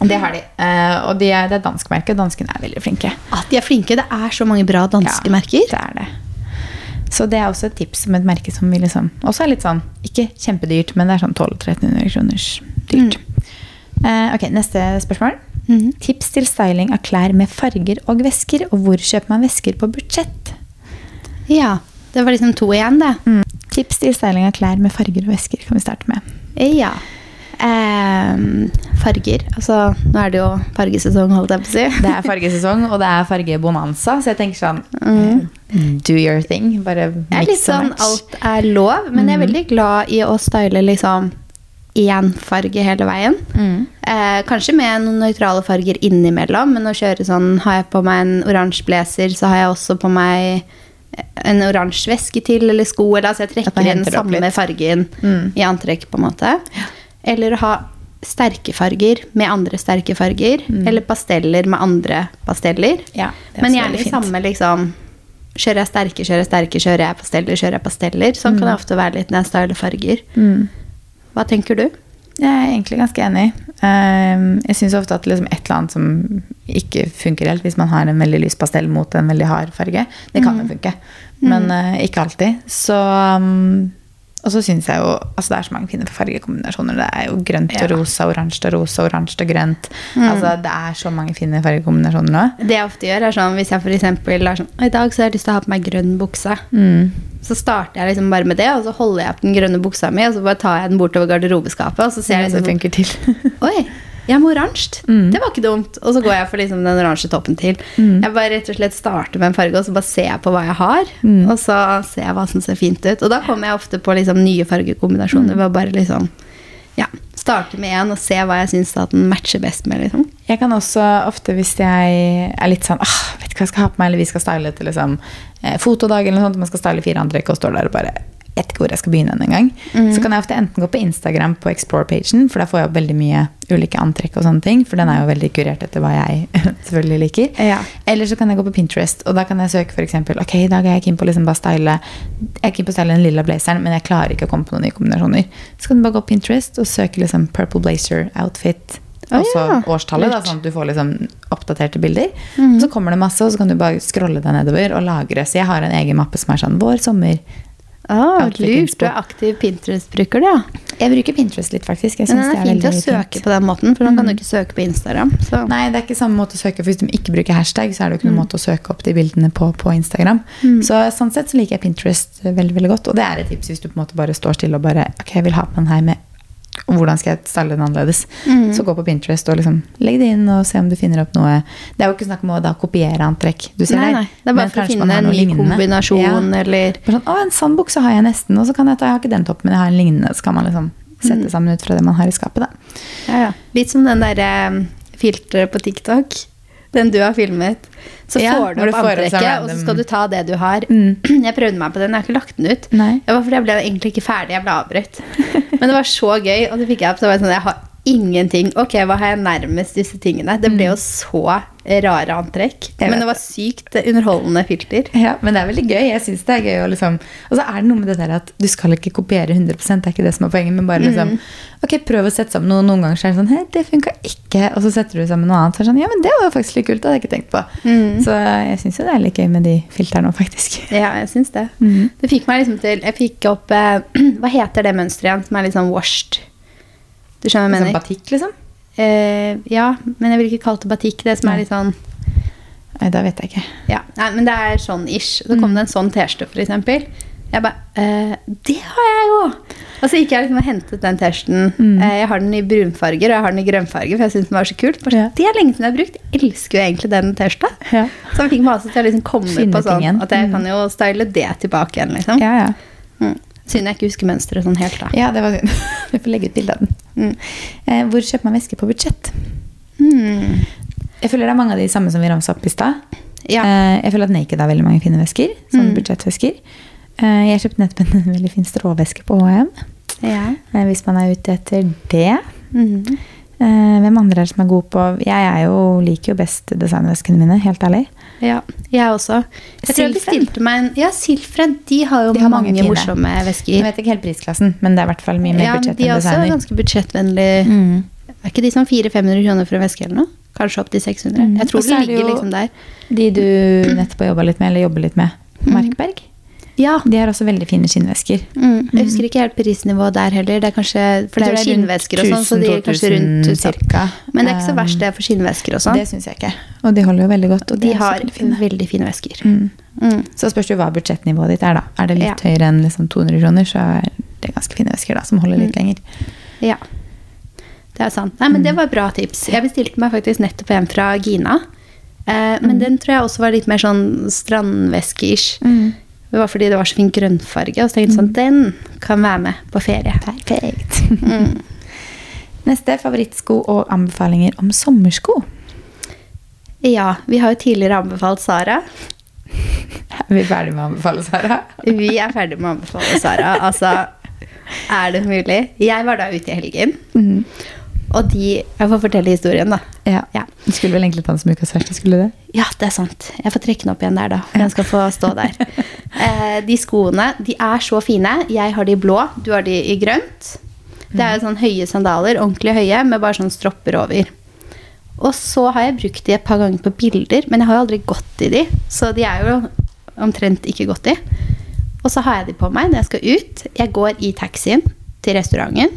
Det har de. Uh, og de er, det er dansk merke, og danskene er veldig flinke. At de er flinke. Det er så mange bra danske Ja, merker. Det er det. Så det er også et tips om et merke som vi liksom også er litt sånn Ikke kjempedyrt, men det er sånn 1200-1300 kroners dyrt. Eh, ok, neste spørsmål. Mm. Tips til styling av klær med farger og vesker. Og hvor kjøper man vesker på budsjett? Ja. Det var liksom to igjen, det. Mm. Tips til styling av klær med farger og vesker kan vi starte med. Ja. Ehm, farger. Altså, nå er det jo fargesesong, holdt jeg på å si. Det er fargesesong, og det er fargebonanza, så jeg tenker sånn mm. Do your thing. Bare mix litt sånn match. alt er lov, men jeg er veldig glad i å style liksom én farge hele veien. Mm. Eh, kanskje med noen nøytrale farger innimellom, men å kjøre sånn Har jeg på meg en oransje blazer, så har jeg også på meg en oransje veske til, eller sko, eller altså jeg trekker inn samme fargen Mm. i antrekk, på en måte. Eller å ha sterke farger med andre sterke farger, eller pasteller med andre pasteller. Ja, Men gjerne i samme liksom Kjører jeg sterke, kjører jeg sterke, kjører jeg pasteller, kjører jeg pasteller. Sånn kan det ofte være litt når jeg styler farger. Mm. Hva tenker du? Jeg er egentlig ganske enig. Ehm, jeg syns ofte at liksom et eller annet som ikke funker helt, hvis man har en veldig lys pastell mot en veldig hard farge, det kan jo funke. Men eh, ikke alltid. Så um, Og så syns jeg jo Altså, det er så mange fine fargekombinasjoner. Det er jo grønt og rosa, oransje og rosa, oransje og grønt. Altså, det er så mange fine fargekombinasjoner nå. Det jeg ofte gjør, er sånn hvis jeg eksempel er sånn I dag så har jeg lyst til å ha på meg grønn bukse. Mm. Så starter jeg liksom bare med det, og så holder jeg opp den grønne buksa mi, og så bare tar jeg den bortover garderobeskapet, og så ser jeg det liksom. Oi, jeg må oransje. Mm. Det var ikke dumt. Og så går jeg for liksom den oransje toppen til. Mm. Jeg bare rett og slett starter med en farge, og så bare ser jeg på hva jeg har. Mm. Og så ser jeg hva som ser fint ut. Og da kommer jeg ofte på liksom nye Mm. fargekombinasjoner ved å bare liksom ja, starte med én og se hva jeg syns den matcher best med. liksom. Jeg kan også ofte, hvis jeg er litt sånn ah, Vet ikke hva jeg skal ha på meg, eller vi skal style til liksom, eh, fotodag, eller noe sånt, man skal style fire antrekk og står der og bare vet ikke hvor jeg skal begynne en gang. Så kan jeg ofte enten gå på Instagram på Explore-pagen, for da får jeg opp veldig mye ulike antrekk og sånne ting, for den er jo veldig kurert etter hva jeg selvfølgelig liker. Ja. Eller så kan jeg gå på Pinterest, og da kan jeg søke eksempel, ok, i dag er jeg keen på liksom bare style, jeg er keen på å style den lilla blazeren, men jeg klarer ikke å komme på noen nye kombinasjoner. Så kan du bare gå på Pinterest og søke liksom purple blazer outfit, og så ja. årstallet, da, sånn at du får liksom oppdaterte bilder. Og så kommer det masse, og så kan du bare scrolle deg nedover og lagre. Så jeg har en egen mappe som er sånn vår, sommer. Ah, lurt. Du er aktiv Pinterest-bruker, du, ja. Jeg bruker Pinterest litt, faktisk. Jeg Men den det er er fint å søke fint. på den måten, for man kan jo ikke søke på Instagram. Så. Nei, det er ikke samme måte å søke, for hvis du ikke bruker hashtag, så er det jo ikke noen måte å søke opp de bildene på på Instagram. Så sånn sett så liker jeg Pinterest veldig, veldig godt. Og det er et tips hvis du på en måte bare står stille og bare Ok, jeg vil ha på den her med og hvordan skal jeg style den annerledes? Så gå på Pinterest og liksom legg det inn og se om du finner opp noe. Det er jo ikke snakk om å da kopiere antrekk. Du ser Nei, nei. Det er bare for å finne en ny kombinasjon, Ja. eller sånn, å, en sånn bukse har jeg nesten, og så kan jeg ta, jeg har ikke den toppen, men jeg har en lignende. Så kan man liksom sette Mm. sammen ut fra det man har i skapet, da. Ja, ja. Litt som den derre filteret på TikTok. Den du har filmet. Så Ja, får du opp antrekket, og så skal du ta det du har. Mm. Jeg prøvde meg på den, jeg har ikke lagt den ut. Nei. Det var fordi jeg ble egentlig ikke ferdig, jeg ble avbrutt. Men det var så gøy, og det fikk jeg opp så var det sånn, jeg har ingenting. Ok, hva har jeg nærmest disse tingene? Det ble jo så rare antrekk. Mm. Men det var sykt underholdende filter. Ja, men det er veldig gøy. Jeg synes det er gøy å liksom Og så er det noe med det der at du skal ikke kopiere 100 det er ikke det som er poenget, men bare liksom Ok, prøv å sette sammen noe. Noen ganger så er det sånn Hei, det funka ikke. Og så setter du sammen noe annet. Så er det sånn Ja, men det var jo faktisk litt kult. Det hadde jeg ikke tenkt på. Så jeg syns jo det er litt gøy med de filterne òg, faktisk. Ja, jeg syns det. Mm. Det fikk meg liksom til Jeg fikk opp eh, Hva heter det mønsteret igjen som er litt sånn washed? Du skjønner hva jeg Sånn mener? batikk, liksom? Eh, ja, men jeg vil ikke kalle det batikk. Det som er litt sånn Nei, da vet jeg ikke. Ja, nei, men det er sånn ish. Så kom det en sånn T-skjorte, eksempel. Jeg bare eh, Det har jeg jo! Og så gikk jeg liksom og hentet den T-skjorten. Eh, jeg har den i brunfarger, og jeg har den i grønnfarger, for jeg syns den var så kult. Ja. Det er lenge siden jeg har brukt. Jeg elsker jo egentlig den T-skjorta. Ja. Så jeg fikk også til å liksom komme Finne på sånn at jeg Mm. kan jo style det tilbake igjen, liksom. Ja, ja. Mm. Synd jeg ikke husker mønsteret sånn helt, da. Ja, det var synd. Vi får legge ut bilde av den. Mm. Eh, hvor kjøper man væske på budsjett? Mm. Jeg føler det er mange av de samme som vi ramsa opp i stad. Ja. Eh, jeg føler at Naked har veldig mange fine vesker. Sånne Mm. budsjettvesker. Eh, jeg kjøpte nettopp en veldig fin stråveske på HM. Ja. hvis man er ute etter det. Eh, hvem andre er det som er gode på Jeg jo, liker jo best designveskene mine, helt ærlig. Ja. Jeg også. Jeg tror jeg bestilte meg en Ja, Silfred. De har jo De har mange mange, morsomme vesker. Jeg vet ikke helt prisklassen, men det er i hvert fall mye mer Ja, budsjett de er også ganske budsjettvennlige. Mm. Er ikke de sånn 400-500 kroner for en veske eller noe? Kanskje opp til 600? Mm. Jeg tror de er ligger liksom der. De du nettopp har jobba litt med, eller jobber litt med, Markberg, Ja. de har også veldig fine skinnvesker. Mm. Jeg husker ikke helt prisnivået der heller. Det er kanskje, for det er jo skinnvesker og sånn, så de er kanskje rundt 1000-2000 cirka. Men det er ikke så verst det for skinnvesker og sånn. Det syns jeg ikke. Og de holder jo veldig godt. Og De de har fine. veldig fine vesker. Mm. Mm. Så spørs det hva budsjettnivået ditt er, da. Er det litt Ja. høyere enn liksom 200 kroner, så er det ganske fine vesker da, som holder litt lenger. Ja. Det er sant. Nei, men det var bra tips. Jeg bestilte meg faktisk nettopp en fra Gina. Eh, men den tror jeg også var litt mer sånn strandveske-ish. Det var fordi det var så fin grønnfarge, og så tenkte jeg sånn, den kan være med på ferie. Perfekt. Mm. Neste favorittsko og anbefalinger om sommersko. Ja, vi har jo tidligere anbefalt Sara. Er vi ferdig med å anbefale, Sara? Vi er ferdig med å anbefale Sara. Altså, er det mulig? Jeg var da ute i helgen, Mhm. Og de Jeg får fortelle historien, da. Ja. Ja. Du skulle vel egentlig ta den som ukas verste, skulle du det? Ja, det er sant. Jeg får trekke den opp igjen der, da. For den skal få stå der. Eh, de skoene de er så fine. Jeg har de i blå, du har de i grønt. Det er jo sånn høye sandaler, ordentlig høye, med bare sånn stropper over. Og så har jeg brukt de et par ganger på bilder, men jeg har jo aldri gått i de. Så de er jo omtrent ikke gått i. Og så har jeg de på meg når jeg skal ut. Jeg går i taxien til restauranten.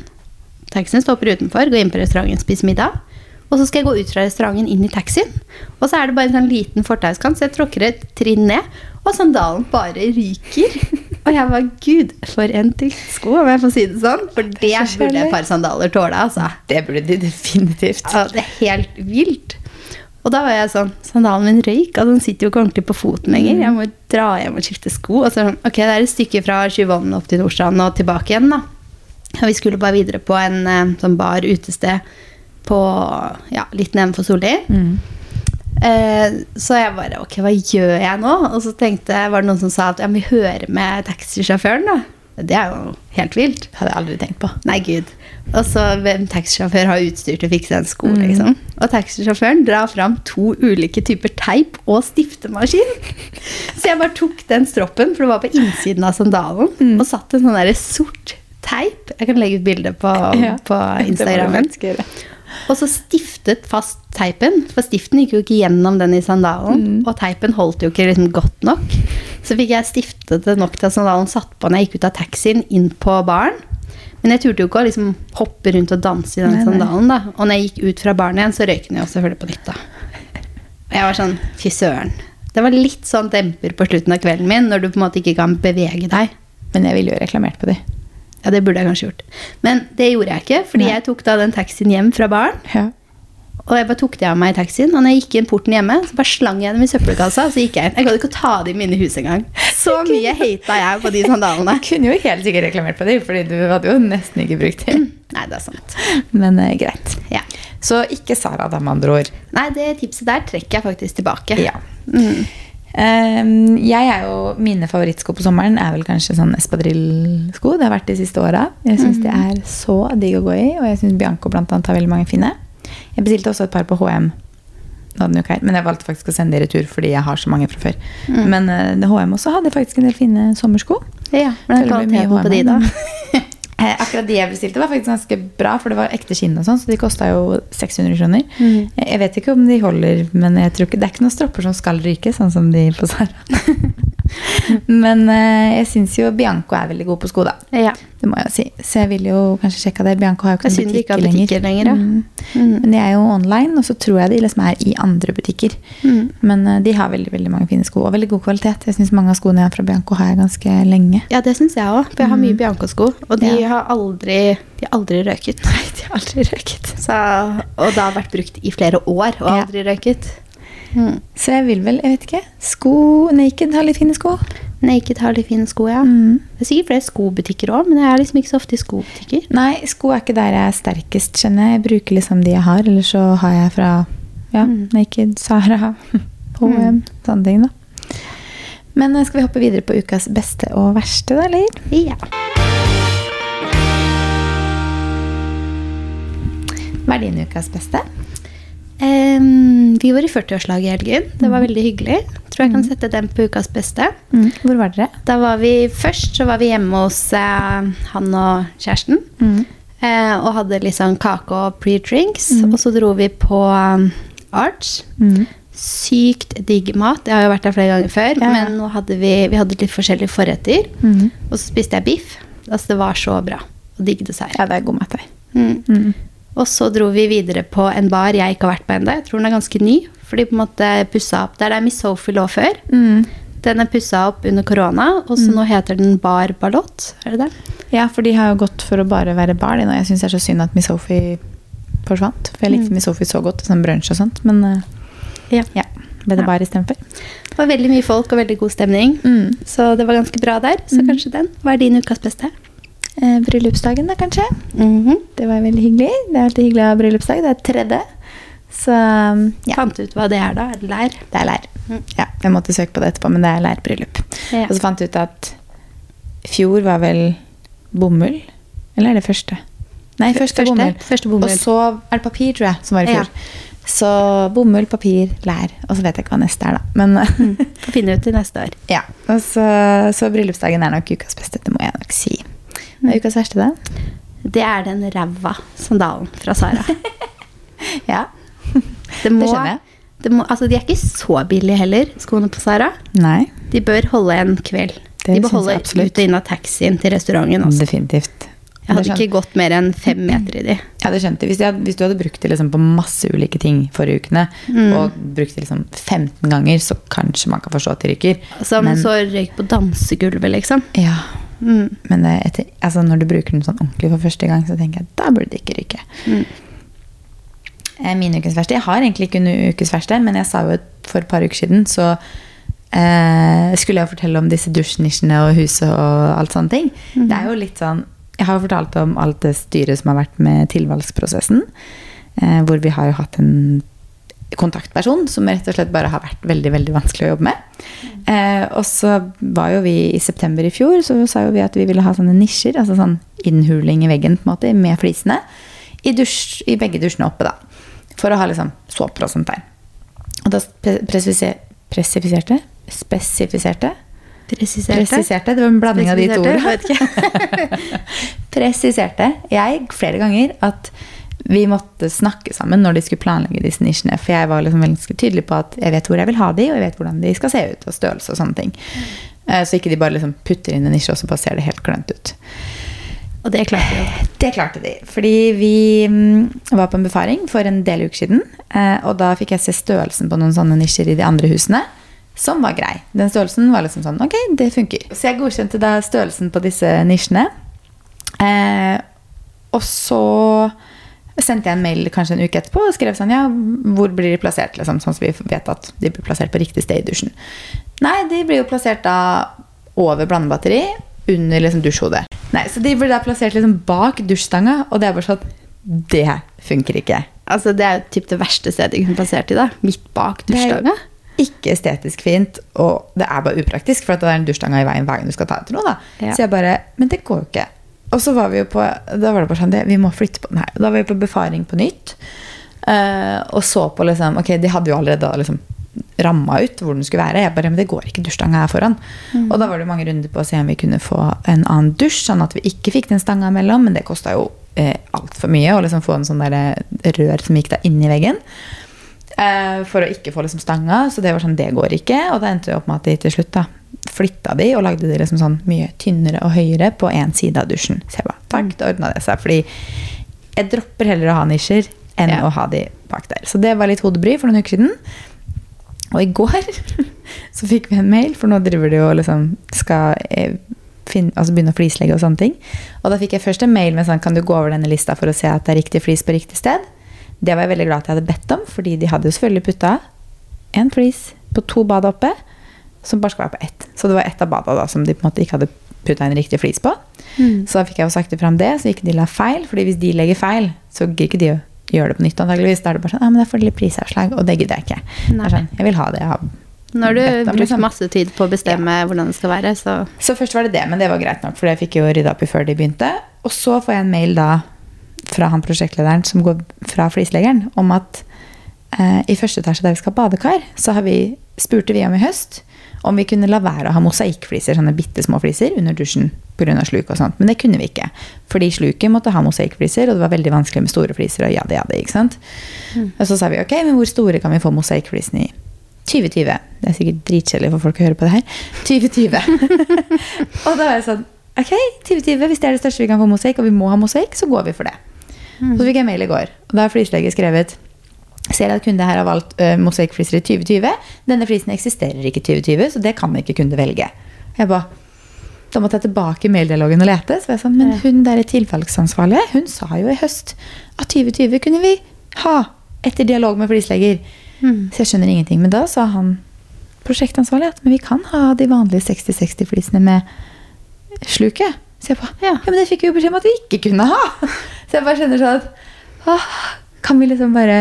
Taxien stopper utenfor, går inn på restauranten, spiser middag. Og så skal jeg gå ut fra restauranten inn i taxien. Og så er det bare en sånn liten fortauskant, så jeg tråkker et trinn ned. Og sandalen bare ryker. Og jeg var gud, for en sko, om jeg får si det sånn. For det Det er burde et par sandaler tåle, altså. Det burde de definitivt. Ja, det er helt vilt. Og da var jeg sånn Sandalen min røyk, og den sitter jo ikke ordentlig på foten lenger. Jeg må dra hjem og skifte sko. Og så, sånn, ok, det er et stykke fra Tjuvholmen opp til Nordstrand og tilbake igjen, da. Og vi skulle bare videre på en eh, sånn bar utested på ja, litt nedenfor Solli. Mm. Eh, så jeg bare Ok, hva gjør jeg nå? Og så tenkte var det noen som sa at ja, vi hører med taxisjåføren, da. Det er jo helt vilt. Det hadde jeg aldri tenkt på. Nei, gud. Og så hvem taxisjåfør har utstyr til å fikse en sko, Mm. liksom. Og taxisjåføren drar fram to ulike typer teip og stiftemaskin. Så jeg bare tok den stroppen, for det var på innsiden av sandalen, Mm. og satt en sånn derre sort teip. Jeg kan legge ut bilde på, Ja. på Instagrammen. Og så stiftet fast teipen, for stiften gikk jo ikke gjennom den i sandalen. Mm. Og teipen holdt jo ikke liksom godt nok. Så fikk jeg stiftet det nok til at sandalen satt på når jeg gikk ut av taxien inn på baren. Men jeg turte jo ikke å liksom hoppe rundt og danse i den nei. sandalen. da. Og når jeg gikk ut fra baren igjen, så røyk den jo selvfølgelig på nytt. da. Og jeg var sånn Fy søren. Det var litt sånn demper på slutten av kvelden min, når du på en måte ikke kan bevege deg. Men jeg ville jo reklamert på de. Ja, det burde jeg kanskje gjort. Men det gjorde jeg ikke, fordi Nei. jeg tok da den taxien hjem fra baren. Ja. Og jeg bare tok det av meg i taxien. Og når jeg gikk inn porten hjemme, så bare slang jeg dem i søppelkassa. Og så gikk jeg inn. Jeg gadd ikke å ta dem inn i huset engang. Så mye hata jeg på de sandalene. Du kunne jo helt sikkert reklamert på dem, fordi du hadde jo nesten ikke brukt dem. Nei, det er sant. Men eh, greit. Ja. Så ikke Sara, da, med andre ord. Nei, det tipset der trekker jeg faktisk tilbake. Ja. Mm. Ehm, jeg er jo, Mine favorittsko på sommeren er vel kanskje sånn espadrillsko. Det har vært de siste åra. Jeg syns de er så digg å gå i, og jeg syns Bianco blant annet har veldig mange fine. Jeg bestilte også et par på HM. Men jeg valgte faktisk å sende de i retur fordi jeg har så mange fra før. Men uh, HM også hadde faktisk en del fine sommersko. Ja, Hvordan er kvaliteten på de, da? Eh, akkurat de jeg bestilte, var faktisk ganske bra, for det var ekte skinn og sånn, så de kosta jo 600 kroner. Mm. Jeg vet ikke om de holder, men jeg tror ikke, det er ikke noen stropper som skal ryke, sånn som de på Sara. men eh, jeg syns jo Bianco er veldig god på sko, da. Ja. Det må jeg jo si. Så jeg vil jo kanskje sjekke det. Bianco har jo ikke noen butikker, ikke butikker lenger. lenger, ja. Mm. Mm. Men de er jo online, og så tror jeg de liksom er i andre butikker. Mm. Men eh, de har veldig veldig mange fine sko, og veldig god kvalitet. Jeg syns mange av skoene jeg har fra Bianco, har jeg ganske lenge. Ja, det syns jeg òg. For jeg har mye Bianco-sko, og de Mm. Ja. har aldri, de har aldri røket. Nei, de har aldri røket. Så, og det har vært brukt i flere år og Ja. aldri røket. Mm. Så jeg vil vel, jeg vet ikke Sko Naked har litt fine sko. Naked har litt fine sko, ja. Mm. Det er sikkert flere skobutikker òg, men jeg er liksom ikke så ofte i skobutikker. Nei, sko er ikke der jeg er sterkest, kjenner jeg. Jeg bruker liksom de jeg har, eller så har jeg fra ja, mm. Naked, Sara, HM, mm. sånne ting, da. Men eh, skal vi hoppe videre på ukas beste og verste, da, eller? Ja. Hva er din ukas beste? Um, vi var i 40-årslaget i helgen. Det var veldig hyggelig. Tror jeg kan sette den på ukas beste. Mm. Hvor var dere? Da var vi Først så var vi hjemme hos uh, han og kjæresten. Mm. Uh, og hadde litt sånn kake og pre-drinks. Og så dro vi på um, Arch. Mm. Sykt digg mat. Jeg har jo vært der flere ganger før. Ja. Men nå hadde vi, vi hadde litt forskjellige forretter. Mm. Og så spiste jeg biff. Altså, det var så bra. Og digg dessert. Ja, det er god mat der. Mm. Mm. Og så dro vi videre på en bar jeg ikke har vært på ennå. Jeg tror den er ganske ny. Fordi på en måte pussa opp Der det er Miss Sophie lå før. Mm. Den er pussa opp under korona, og så nå heter den Bar Ballot. Er det det? Ja, for de har jo gått for å bare være bar. de nå. Jeg syns det er så synd at Miss Sophie forsvant. For jeg likte Mm. Miss Sophie så godt, sånn brunsj og sånt. Men eh, Ja. ja, ble det Ja. bar istedenfor. Det var veldig mye folk og veldig god stemning. Mm. Så det var ganske bra der. Så kanskje den. Hva er din ukas beste? Eh, bryllupsdagen, da, kanskje. Mhm. Det var veldig hyggelig. Det er alltid hyggelig å ha bryllupsdag. Det er tredje. Så ja, Fant du ut hva det er, da? Er det lær? det er leir. Mm. Ja, jeg måtte søke på det etterpå, men det er leirbryllup. Ja. Og så fant jeg ut at fjor var vel bomull. Eller er det første? Nei, første, Første- bomull. første bomull. Og så er det papir, tror jeg, som var i Ja. fjor. Så bomull, papir, lær. Og så vet jeg ikke hva neste er, da. Men Får finne ut til neste år. ja. Og så, så bryllupsdagen er nok ukas beste, det må jeg nok si. Er ukas verste, da? Det er den ræva sandalen fra Sara. Ja. Det, må, Det skjønner jeg. det må, altså, de er ikke så billige heller, skoene på Sara. Nei. De bør holde en kveld. Det de absolutt. ut og inn av taxien til restauranten. Også. Definitivt. Jeg hadde ikke gått mer enn fem meter i de. Ja, det skjønte. Hvis, jeg hvis du hadde brukt det liksom på masse ulike ting forrige ukene, Mm. og brukt det liksom 15 ganger, så kanskje man kan forstå at de ryker. Som Men- så røyk på dansegulvet, liksom. Ja, Mm. men etter, altså når du bruker den sånn ordentlig for første gang, så tenker jeg da burde det ikke ryke. Mm. Eh, Min ukens verste Jeg har egentlig ikke noen ukes verste, men jeg sa jo for et par uker siden, så eh, skulle jeg fortelle om disse dusjnisjene og huset og alt sånne ting. Mm. Det er jo litt sånn Jeg har jo fortalt om alt det styret som har vært med tilvalgsprosessen. Eh, hvor vi har jo hatt en kontaktperson som rett og slett bare har vært veldig veldig vanskelig å jobbe med. Eh, og så var jo vi i september i fjor, så sa jo vi at vi ville ha sånne nisjer, altså sånn innhuling i veggen på en måte, med flisene, i, dusj, i begge dusjene oppe da. For å ha liksom såper og sånt der. Og da presifiserte, spesifiserte, Presiserte. presiserte, det var en blanding av de to ordene. presiserte jeg flere ganger at vi måtte snakke sammen når de skulle planlegge disse nisjene. For jeg var liksom veldig tydelig på at jeg vet hvor jeg vil ha de, og jeg vet hvordan de skal se ut, og størrelse og sånne ting. Mm. Så ikke de bare liksom putter inn en nisje, og så bare ser det helt klønt ut. Og det klarte de jo. Det klarte de. Fordi vi mm, var på en befaring for en del uker siden. eh, Og da fikk jeg se størrelsen på noen sånne nisjer i de andre husene. Som var grei. Den størrelsen var liksom sånn Ok, det funker. Så jeg godkjente da størrelsen på disse nisjene. Eh, og så sendte jeg en mail kanskje en uke etterpå og skrev sånn Ja, hvor blir de plassert? Liksom, sånn at vi vet at de blir plassert på riktig sted i dusjen. Nei, de blir jo plassert da over blandebatteri, under liksom dusjhodet. Nei, Så de blir da plassert liksom bak dusjstanga, og det er bare sånn Det funker ikke. Altså, det er jo typ det verste stedet jeg kunne plassert i. da. Midt bak dusjstanga. Ikke estetisk fint, og det er bare upraktisk, for at det er en dusjstanga i veien hver gang du skal ta ut noe. da. Ja. Så jeg bare Men det går jo ikke. Og så var vi jo på Da var det bare sånn det, Vi må flytte på den her. Da var vi på befaring på nytt. Uh, og så på liksom Ok, de hadde jo allerede liksom ramma ut hvor den skulle være. Jeg bare, men det går ikke, dusjstanga her foran. Og da var det mange runder på å se om vi kunne få en annen dusj, sånn at vi ikke fikk den stanga imellom. Men det kosta jo eh, altfor mye å liksom få en sånn der rør som gikk da inn i veggen. Eh, for å ikke få liksom stanga. Så det var sånn, det går ikke. Og da endte det opp med at de til slutt da flytta de og lagde de liksom sånn mye tynnere og høyere på én side av dusjen. Så jeg bare, takk, da ordna det seg. Fordi jeg dropper heller å ha nisjer enn Ja. å ha de bak der. Så det var litt hodebry for noen uker siden. Og i går så fikk vi en mail, for nå driver de og liksom skal eh, finne, altså begynne å flislegge og sånne ting. Og da fikk jeg først en mail med sånn Kan du gå over denne lista for å se at det er riktig flis på riktig sted? Det var jeg veldig glad at jeg hadde bedt om, fordi de hadde jo selvfølgelig putta en flis på to bad oppe, som bare skal være på ett. Så det var ett av bada da som de på en måte ikke hadde putta en riktig flis på. Mm. Så da fikk jeg jo sagt ifra om det, så ikke de la feil. fordi hvis de legger feil, så gidder ikke de å gjøre det på nytt. antageligvis. Da er det bare sånn, ja, men jeg får litt prisavslag, og det gidder jeg ikke. Nei. Jeg sånn, jeg vil ha det jeg har Nå har du brukt liksom. masse tid på å bestemme hvordan det skal være, så Så først var det det, men det var greit nok, for det fikk jo rydda opp i før de begynte. Og så får jeg en mail da fra han prosjektlederen som går fra flisleggeren, om at eh, i første etasje der vi skal ha badekar, så har vi, spurte vi om i høst om vi kunne la være å ha mosaikkfliser, sånne bitte små fliser, under dusjen pga. sluk og sånt. Men det kunne vi ikke. Fordi sluket måtte ha mosaikkfliser, og det var veldig vanskelig med store fliser. Og ja, det, ja, det, ikke sant? Mm. Og så sa vi ok, men hvor store kan vi få mosaikkflisene i? 2020. Det er sikkert dritkjedelig for folk å høre på det her. 2020. og da var jeg sånn Ok, 2020, hvis det er det største vi kan få mosaikk, og vi må ha mosaikk, så går vi for det. Mm. Så fikk jeg mail i går, og da har flislege skrevet Ser at kunde her har valgt uh, mosaikkfliser i 2020. Denne flisen eksisterer ikke i 2020, så det kan ikke kunde velge. Jeg ba, Da måtte jeg tilbake i maildialogen og lete. Så var jeg sånn, Men hun der tilvalgsansvarlige, hun sa jo i høst at 2020 kunne vi ha etter dialog med flislegger. Mm. Så jeg skjønner ingenting. Men da sa han prosjektansvarlig at men vi kan ha de vanlige 60-60-flisene med sluket. Så jeg ba, ja. ja, men det fikk vi jo beskjed om at vi ikke kunne ha. Så jeg bare skjønner sånn at åh, Kan vi liksom bare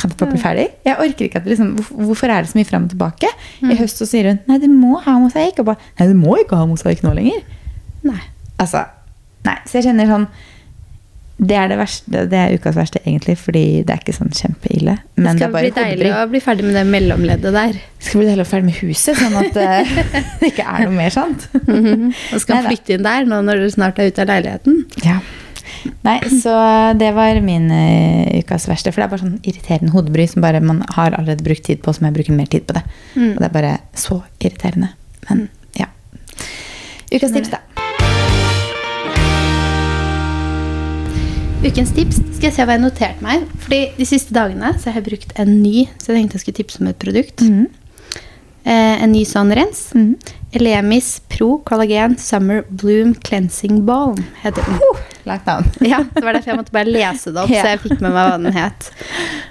kan jeg bare bli ferdig? Jeg orker ikke at liksom, Hvorfor er det så mye fram og tilbake? Mm. I høst så sier hun nei, du må ha mosaikk. Og bare nei, du må ikke ha mosaikk nå lenger. Nei. Altså, nei. Så jeg kjenner sånn det er det verste, det er ukas verste, egentlig, fordi det er ikke sånn kjempeille. Men det skal det bli deilig å bli ferdig med det mellomleddet der. Det skal bli deilig å bli ferdig med huset, sånn at uh, det ikke er noe mer sant. Mm -hmm. Og skal Nei, flytte inn der nå når du snart er ute av leiligheten. Ja. Nei, så det var min uh, ukas verste. For det er bare sånn irriterende hodebry som bare man har allerede brukt tid på, som jeg bruker mer tid på det. Mm. Og det er bare så irriterende. Men ja. Ukas tips, da. Ukens tips skal jeg se hva jeg noterte meg. Fordi De siste dagene så har jeg brukt en ny så jeg tenkte jeg skulle tipse om et produkt. Mm. Eh, en ny sånn rens. Mm. Elemis Pro Collagen Summer Bloom Cleansing Balm heter den. Oh, navn. ja, det var derfor jeg måtte bare lese det opp, ja. så jeg fikk med meg hva den het.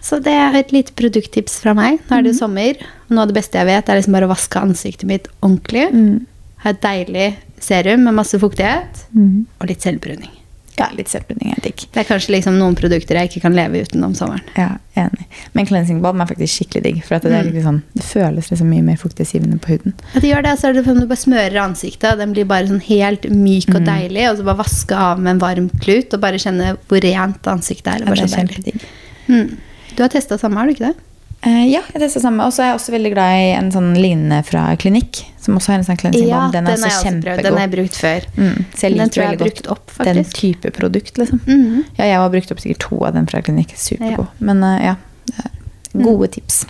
Så det er et lite produkttips fra meg. Nå er det mm. sommer. og Noe av det beste jeg vet, er liksom bare å vaske ansiktet mitt ordentlig. Mm. Ha et deilig serum med masse fuktighet mm. og litt selvbruning. Ja, litt selvbruning er digg. Det er kanskje liksom noen produkter jeg ikke kan leve uten om sommeren. Ja, enig. Men cleansing balm er faktisk skikkelig digg. For det, mm. sånn, det, føles liksom mye mer fuktighetsgivende på huden. Ja, det gjør det. Så er det som du bare smører ansiktet, og den blir bare sånn helt myk og mm. deilig. Og så bare vaske av med en varm klut og bare kjenne hvor rent ansiktet er. Ja, det er kjempedigg. Mm. Du har testa samme, har du ikke det? Uh, ja, jeg testa samme. Og så er jeg også veldig glad i en sånn lignende fra klinikk. Som også har en sånn cleansing ja, Den er den også kjempegod. Den har jeg brukt før. Mm, så jeg den tror jeg har brukt opp, faktisk. Den type produkt, liksom. Mm -hmm. Ja, jeg har brukt opp sikkert to av den fra klinikk. Supergod. Ja. Men uh, ja, gode mm. tips.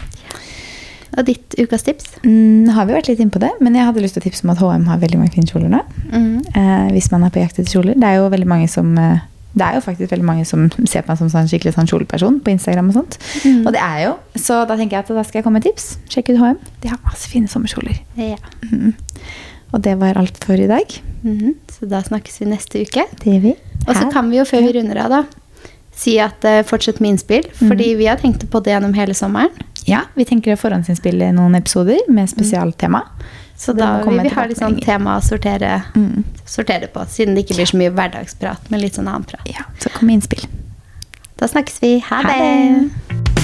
Og ditt ukas tips? Mm, har vi vært litt inne på det, men jeg hadde lyst til å tipse om at HM har veldig mange fine kjoler nå. Mm. Uh, hvis man er på jakt etter kjoler. Det er jo veldig mange som det er jo faktisk veldig mange som ser på meg som sånn skikkelig sånn kjoleperson på Instagram. Og sånt. Mm. Og det er jo, så da tenker jeg at da skal jeg komme med tips. Sjekk ut HM. De har masse fine sommerkjoler. Ja. Mm. Og det var alt for i dag. Mm. Så da snakkes vi neste uke. Det vi. Og så kan vi jo, før vi runder av, da, si at uh, fortsett med innspill. Fordi vi har tenkt på det gjennom hele sommeren. Ja, vi tenker å forhåndsinnspille noen episoder med spesialtema. Så da vil vi ha litt sånn tema å sortere, mm. sortere, på, siden det ikke blir så mye hverdagsprat, men litt sånn annen prat. Ja, Så kom med innspill. Da snakkes vi. Ha, ha det.